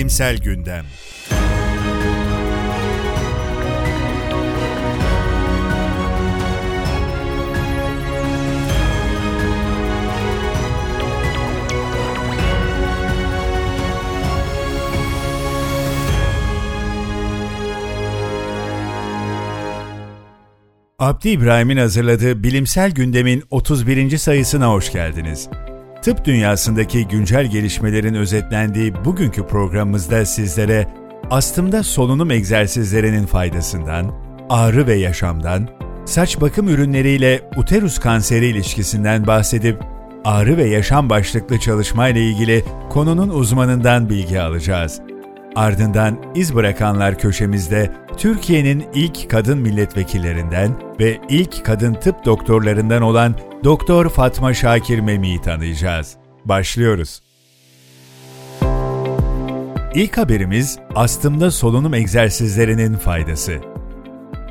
Bilimsel Gündem Abdi İbrahim'in hazırladığı Bilimsel Gündem'in 31. sayısına hoş geldiniz. Tıp dünyasındaki güncel gelişmelerin özetlendiği bugünkü programımızda sizlere astımda solunum egzersizlerinin faydasından, ağrı ve yaşamdan, saç bakım ürünleriyle uterus kanseri ilişkisinden bahsedip ağrı ve yaşam başlıklı çalışmayla ilgili konunun uzmanından bilgi alacağız. Ardından iz bırakanlar köşemizde Türkiye'nin ilk kadın milletvekillerinden ve ilk kadın tıp doktorlarından olan Doktor Fatma Şakir Memi'yi tanıyacağız. Başlıyoruz. İlk haberimiz astımda solunum egzersizlerinin faydası.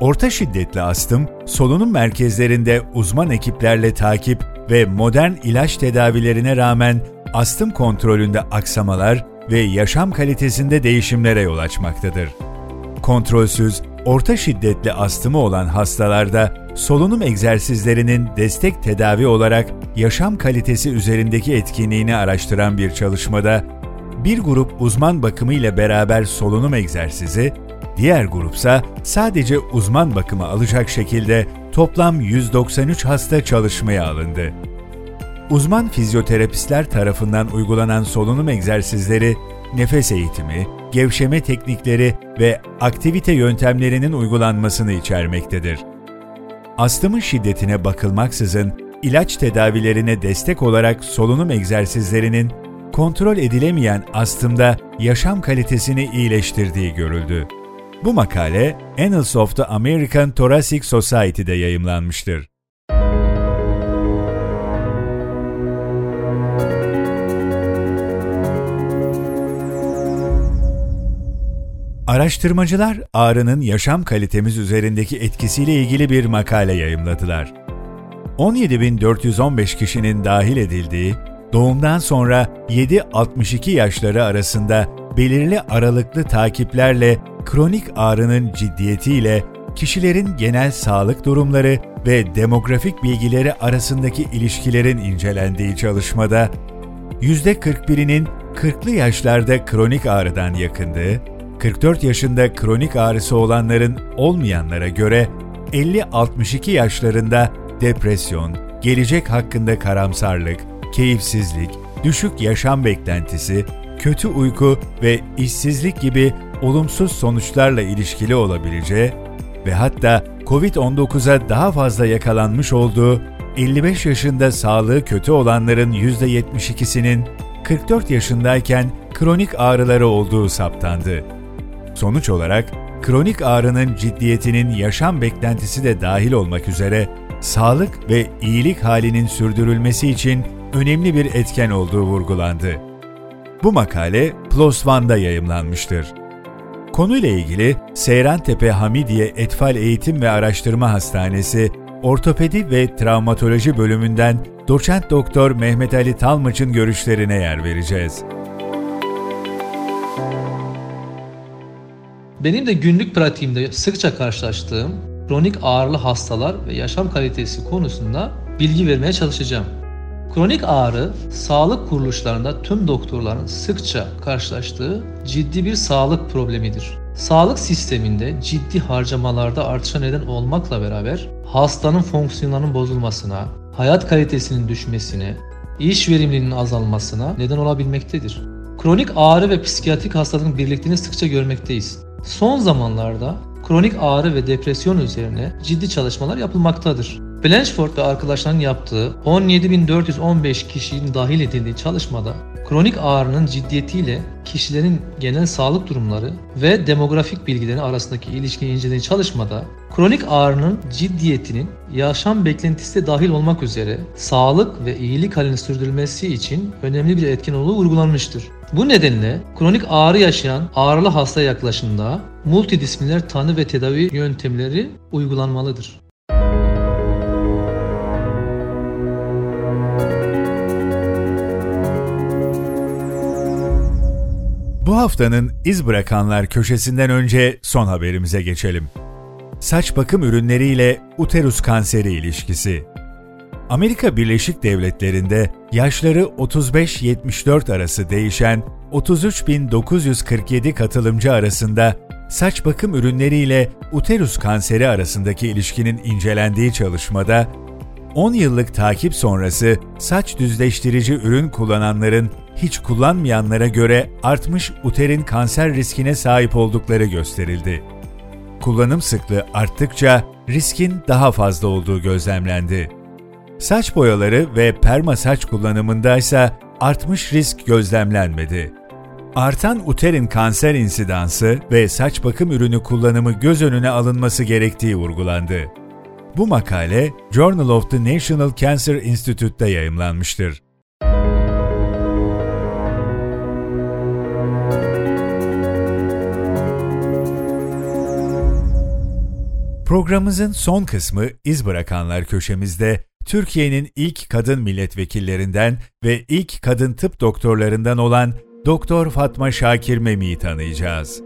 Orta şiddetli astım, solunum merkezlerinde uzman ekiplerle takip ve modern ilaç tedavilerine rağmen astım kontrolünde aksamalar ve yaşam kalitesinde değişimlere yol açmaktadır. Kontrolsüz, orta şiddetli astımı olan hastalarda solunum egzersizlerinin destek tedavi olarak yaşam kalitesi üzerindeki etkinliğini araştıran bir çalışmada bir grup uzman bakımı ile beraber solunum egzersizi, diğer grupsa sadece uzman bakımı alacak şekilde toplam 193 hasta çalışmaya alındı. Uzman fizyoterapistler tarafından uygulanan solunum egzersizleri, nefes eğitimi, gevşeme teknikleri ve aktivite yöntemlerinin uygulanmasını içermektedir. Astımın şiddetine bakılmaksızın ilaç tedavilerine destek olarak solunum egzersizlerinin kontrol edilemeyen astımda yaşam kalitesini iyileştirdiği görüldü. Bu makale Annals of the American Thoracic Society'de yayımlanmıştır. Araştırmacılar ağrının yaşam kalitemiz üzerindeki etkisiyle ilgili bir makale yayımladılar. 17.415 kişinin dahil edildiği, doğumdan sonra 7-62 yaşları arasında belirli aralıklı takiplerle kronik ağrının ciddiyetiyle kişilerin genel sağlık durumları ve demografik bilgileri arasındaki ilişkilerin incelendiği çalışmada %41'inin 40'lı yaşlarda kronik ağrıdan yakındığı, 44 yaşında kronik ağrısı olanların olmayanlara göre 50-62 yaşlarında depresyon, gelecek hakkında karamsarlık, keyifsizlik, düşük yaşam beklentisi, kötü uyku ve işsizlik gibi olumsuz sonuçlarla ilişkili olabileceği ve hatta COVID-19'a daha fazla yakalanmış olduğu 55 yaşında sağlığı kötü olanların %72'sinin 44 yaşındayken kronik ağrıları olduğu saptandı. Sonuç olarak kronik ağrının ciddiyetinin yaşam beklentisi de dahil olmak üzere sağlık ve iyilik halinin sürdürülmesi için önemli bir etken olduğu vurgulandı. Bu makale PLOS ONE'da yayımlanmıştır. Konuyla ilgili Seyrantepe Hamidiye Etfal Eğitim ve Araştırma Hastanesi Ortopedi ve Travmatoloji bölümünden doçent doktor Mehmet Ali Talmaç'ın görüşlerine yer vereceğiz. Benim de günlük pratiğimde sıkça karşılaştığım kronik ağrılı hastalar ve yaşam kalitesi konusunda bilgi vermeye çalışacağım. Kronik ağrı, sağlık kuruluşlarında tüm doktorların sıkça karşılaştığı ciddi bir sağlık problemidir. Sağlık sisteminde ciddi harcamalarda artışa neden olmakla beraber hastanın fonksiyonlarının bozulmasına, hayat kalitesinin düşmesine, iş verimliliğinin azalmasına neden olabilmektedir. Kronik ağrı ve psikiyatrik hastalığın birliklerini sıkça görmekteyiz. Son zamanlarda kronik ağrı ve depresyon üzerine ciddi çalışmalar yapılmaktadır. Blanchford ve arkadaşlarının yaptığı 17.415 kişinin dahil edildiği çalışmada kronik ağrının ciddiyetiyle kişilerin genel sağlık durumları ve demografik bilgileri arasındaki ilişkiyi incelediği çalışmada kronik ağrının ciddiyetinin yaşam beklentisi de dahil olmak üzere sağlık ve iyilik halini sürdürülmesi için önemli bir etken olduğu vurgulanmıştır. Bu nedenle kronik ağrı yaşayan ağrılı hasta yaklaşımında multidisipliner tanı ve tedavi yöntemleri uygulanmalıdır. Bu haftanın iz bırakanlar köşesinden önce son haberimize geçelim. Saç bakım ürünleriyle uterus kanseri ilişkisi. Amerika Birleşik Devletleri'nde yaşları 35-74 arası değişen 33.947 katılımcı arasında saç bakım ürünleriyle uterus kanseri arasındaki ilişkinin incelendiği çalışmada 10 yıllık takip sonrası saç düzleştirici ürün kullananların hiç kullanmayanlara göre artmış uterin kanser riskine sahip oldukları gösterildi. Kullanım sıklığı arttıkça riskin daha fazla olduğu gözlemlendi. Saç boyaları ve perma saç kullanımında ise artmış risk gözlemlenmedi. Artan uterin kanser insidansı ve saç bakım ürünü kullanımı göz önüne alınması gerektiği vurgulandı. Bu makale Journal of the National Cancer Institute'da yayımlanmıştır. Programımızın son kısmı iz bırakanlar köşemizde Türkiye'nin ilk kadın milletvekillerinden ve ilk kadın tıp doktorlarından olan Doktor Fatma Şakir Memi'yi tanıyacağız.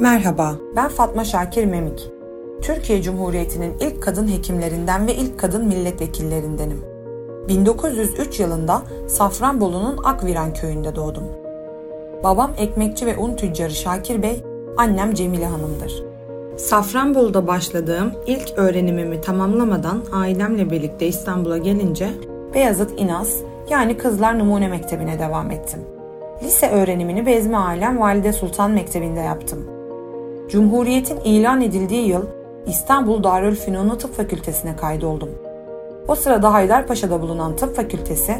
Merhaba, ben Fatma Şakir Memik. Türkiye Cumhuriyeti'nin ilk kadın hekimlerinden ve ilk kadın milletvekillerindenim. 1903 yılında Safranbolu'nun Akviran köyünde doğdum. Babam ekmekçi ve un tüccarı Şakir Bey, annem Cemile Hanım'dır. Safranbolu'da başladığım ilk öğrenimimi tamamlamadan ailemle birlikte İstanbul'a gelince Beyazıt İnaz yani Kızlar Numune Mektebi'ne devam ettim. Lise öğrenimini Bezmi Alem Valide Sultan Mektebi'nde yaptım. Cumhuriyetin ilan edildiği yıl İstanbul Darülfünunu Tıp Fakültesine kaydoldum. O sırada Haydarpaşa'da bulunan tıp fakültesi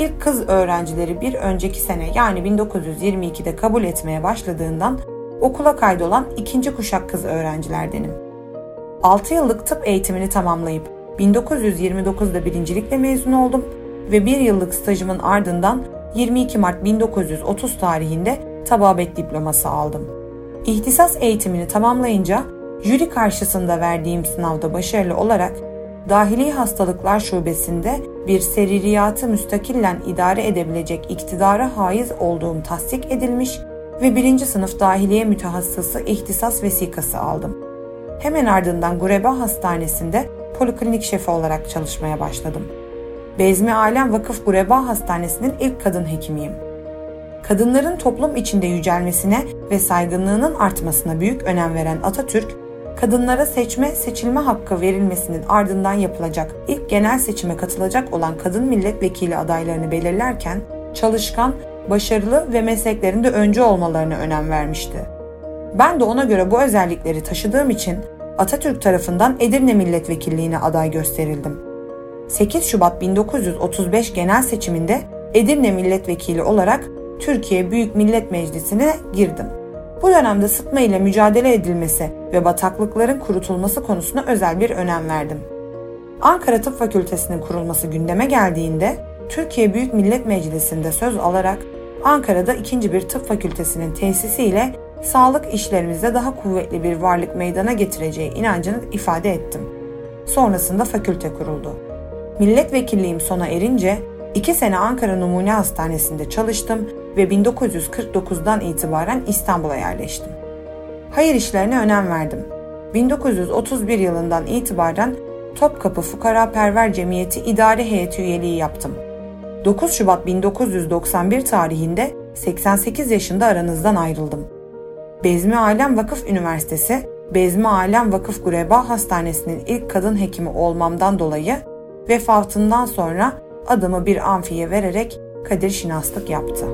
ilk kız öğrencileri bir önceki sene yani 1922'de kabul etmeye başladığından okula kaydolan ikinci kuşak kız öğrencilerdenim. 6 yıllık tıp eğitimini tamamlayıp 1929'da birincilikle mezun oldum ve bir yıllık stajımın ardından 22 Mart 1930 tarihinde tababet diploması aldım. İhtisas eğitimini tamamlayınca jüri karşısında verdiğim sınavda başarılı olarak Dahili Hastalıklar Şubesi'nde bir seririyatı müstakillen idare edebilecek iktidara haiz olduğum tasdik edilmiş ve birinci sınıf dahiliye mütehassısı ihtisas vesikası aldım. Hemen ardından Gureba Hastanesi'nde poliklinik şefi olarak çalışmaya başladım. Bezmi Alem Vakıf Gureba Hastanesi'nin ilk kadın hekimiyim. Kadınların toplum içinde yücelmesine ve saygınlığının artmasına büyük önem veren Atatürk, kadınlara seçme, seçilme hakkı verilmesinin ardından yapılacak ilk genel seçime katılacak olan kadın milletvekili adaylarını belirlerken çalışkan, başarılı ve mesleklerinde öncü olmalarına önem vermişti. Ben de ona göre bu özellikleri taşıdığım için Atatürk tarafından Edirne milletvekilliğine aday gösterildim. 8 Şubat 1935 genel seçiminde Edirne milletvekili olarak Türkiye Büyük Millet Meclisi'ne girdim. Bu dönemde sıtma ile mücadele edilmesi ve bataklıkların kurutulması konusuna özel bir önem verdim. Ankara Tıp Fakültesi'nin kurulması gündeme geldiğinde Türkiye Büyük Millet Meclisi'nde söz alarak Ankara'da ikinci bir tıp fakültesinin tesisiyle sağlık işlerimizde daha kuvvetli bir varlık meydana getireceği inancını ifade ettim. Sonrasında fakülte kuruldu. Milletvekilliğim sona erince iki sene Ankara Numune Hastanesi'nde çalıştım ve 1949'dan itibaren İstanbul'a yerleştim. Hayır işlerine önem verdim. 1931 yılından itibaren Topkapı Fukara Perver Cemiyeti İdare Heyeti üyeliği yaptım. 9 Şubat 1991 tarihinde 88 yaşında aranızdan ayrıldım. Bezmi Alem Vakıf Üniversitesi, Bezmi Alem Vakıf Gureba Hastanesi'nin ilk kadın hekimi olmamdan dolayı vefatından sonra adımı bir amfiye vererek kadir şinaslık yaptı.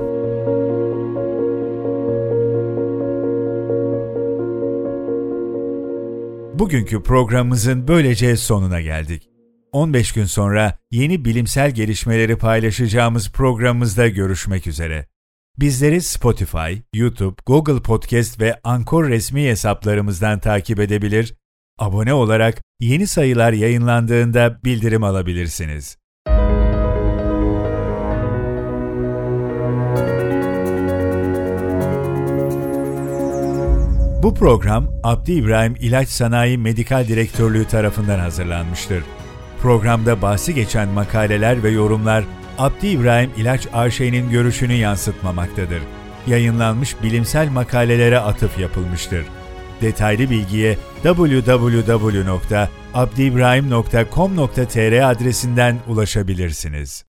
Bugünkü programımızın böylece sonuna geldik. 15 gün sonra yeni bilimsel gelişmeleri paylaşacağımız programımızda görüşmek üzere. Bizleri Spotify, YouTube, Google Podcast ve Anchor resmi hesaplarımızdan takip edebilir, abone olarak yeni sayılar yayınlandığında bildirim alabilirsiniz. Bu program Abdi İbrahim İlaç Sanayi Medikal Direktörlüğü tarafından hazırlanmıştır. Programda bahsi geçen makaleler ve yorumlar Abdi İbrahim İlaç AŞ'nin görüşünü yansıtmamaktadır. Yayınlanmış bilimsel makalelere atıf yapılmıştır. Detaylı bilgiye www.abdiibrahim.com.tr adresinden ulaşabilirsiniz.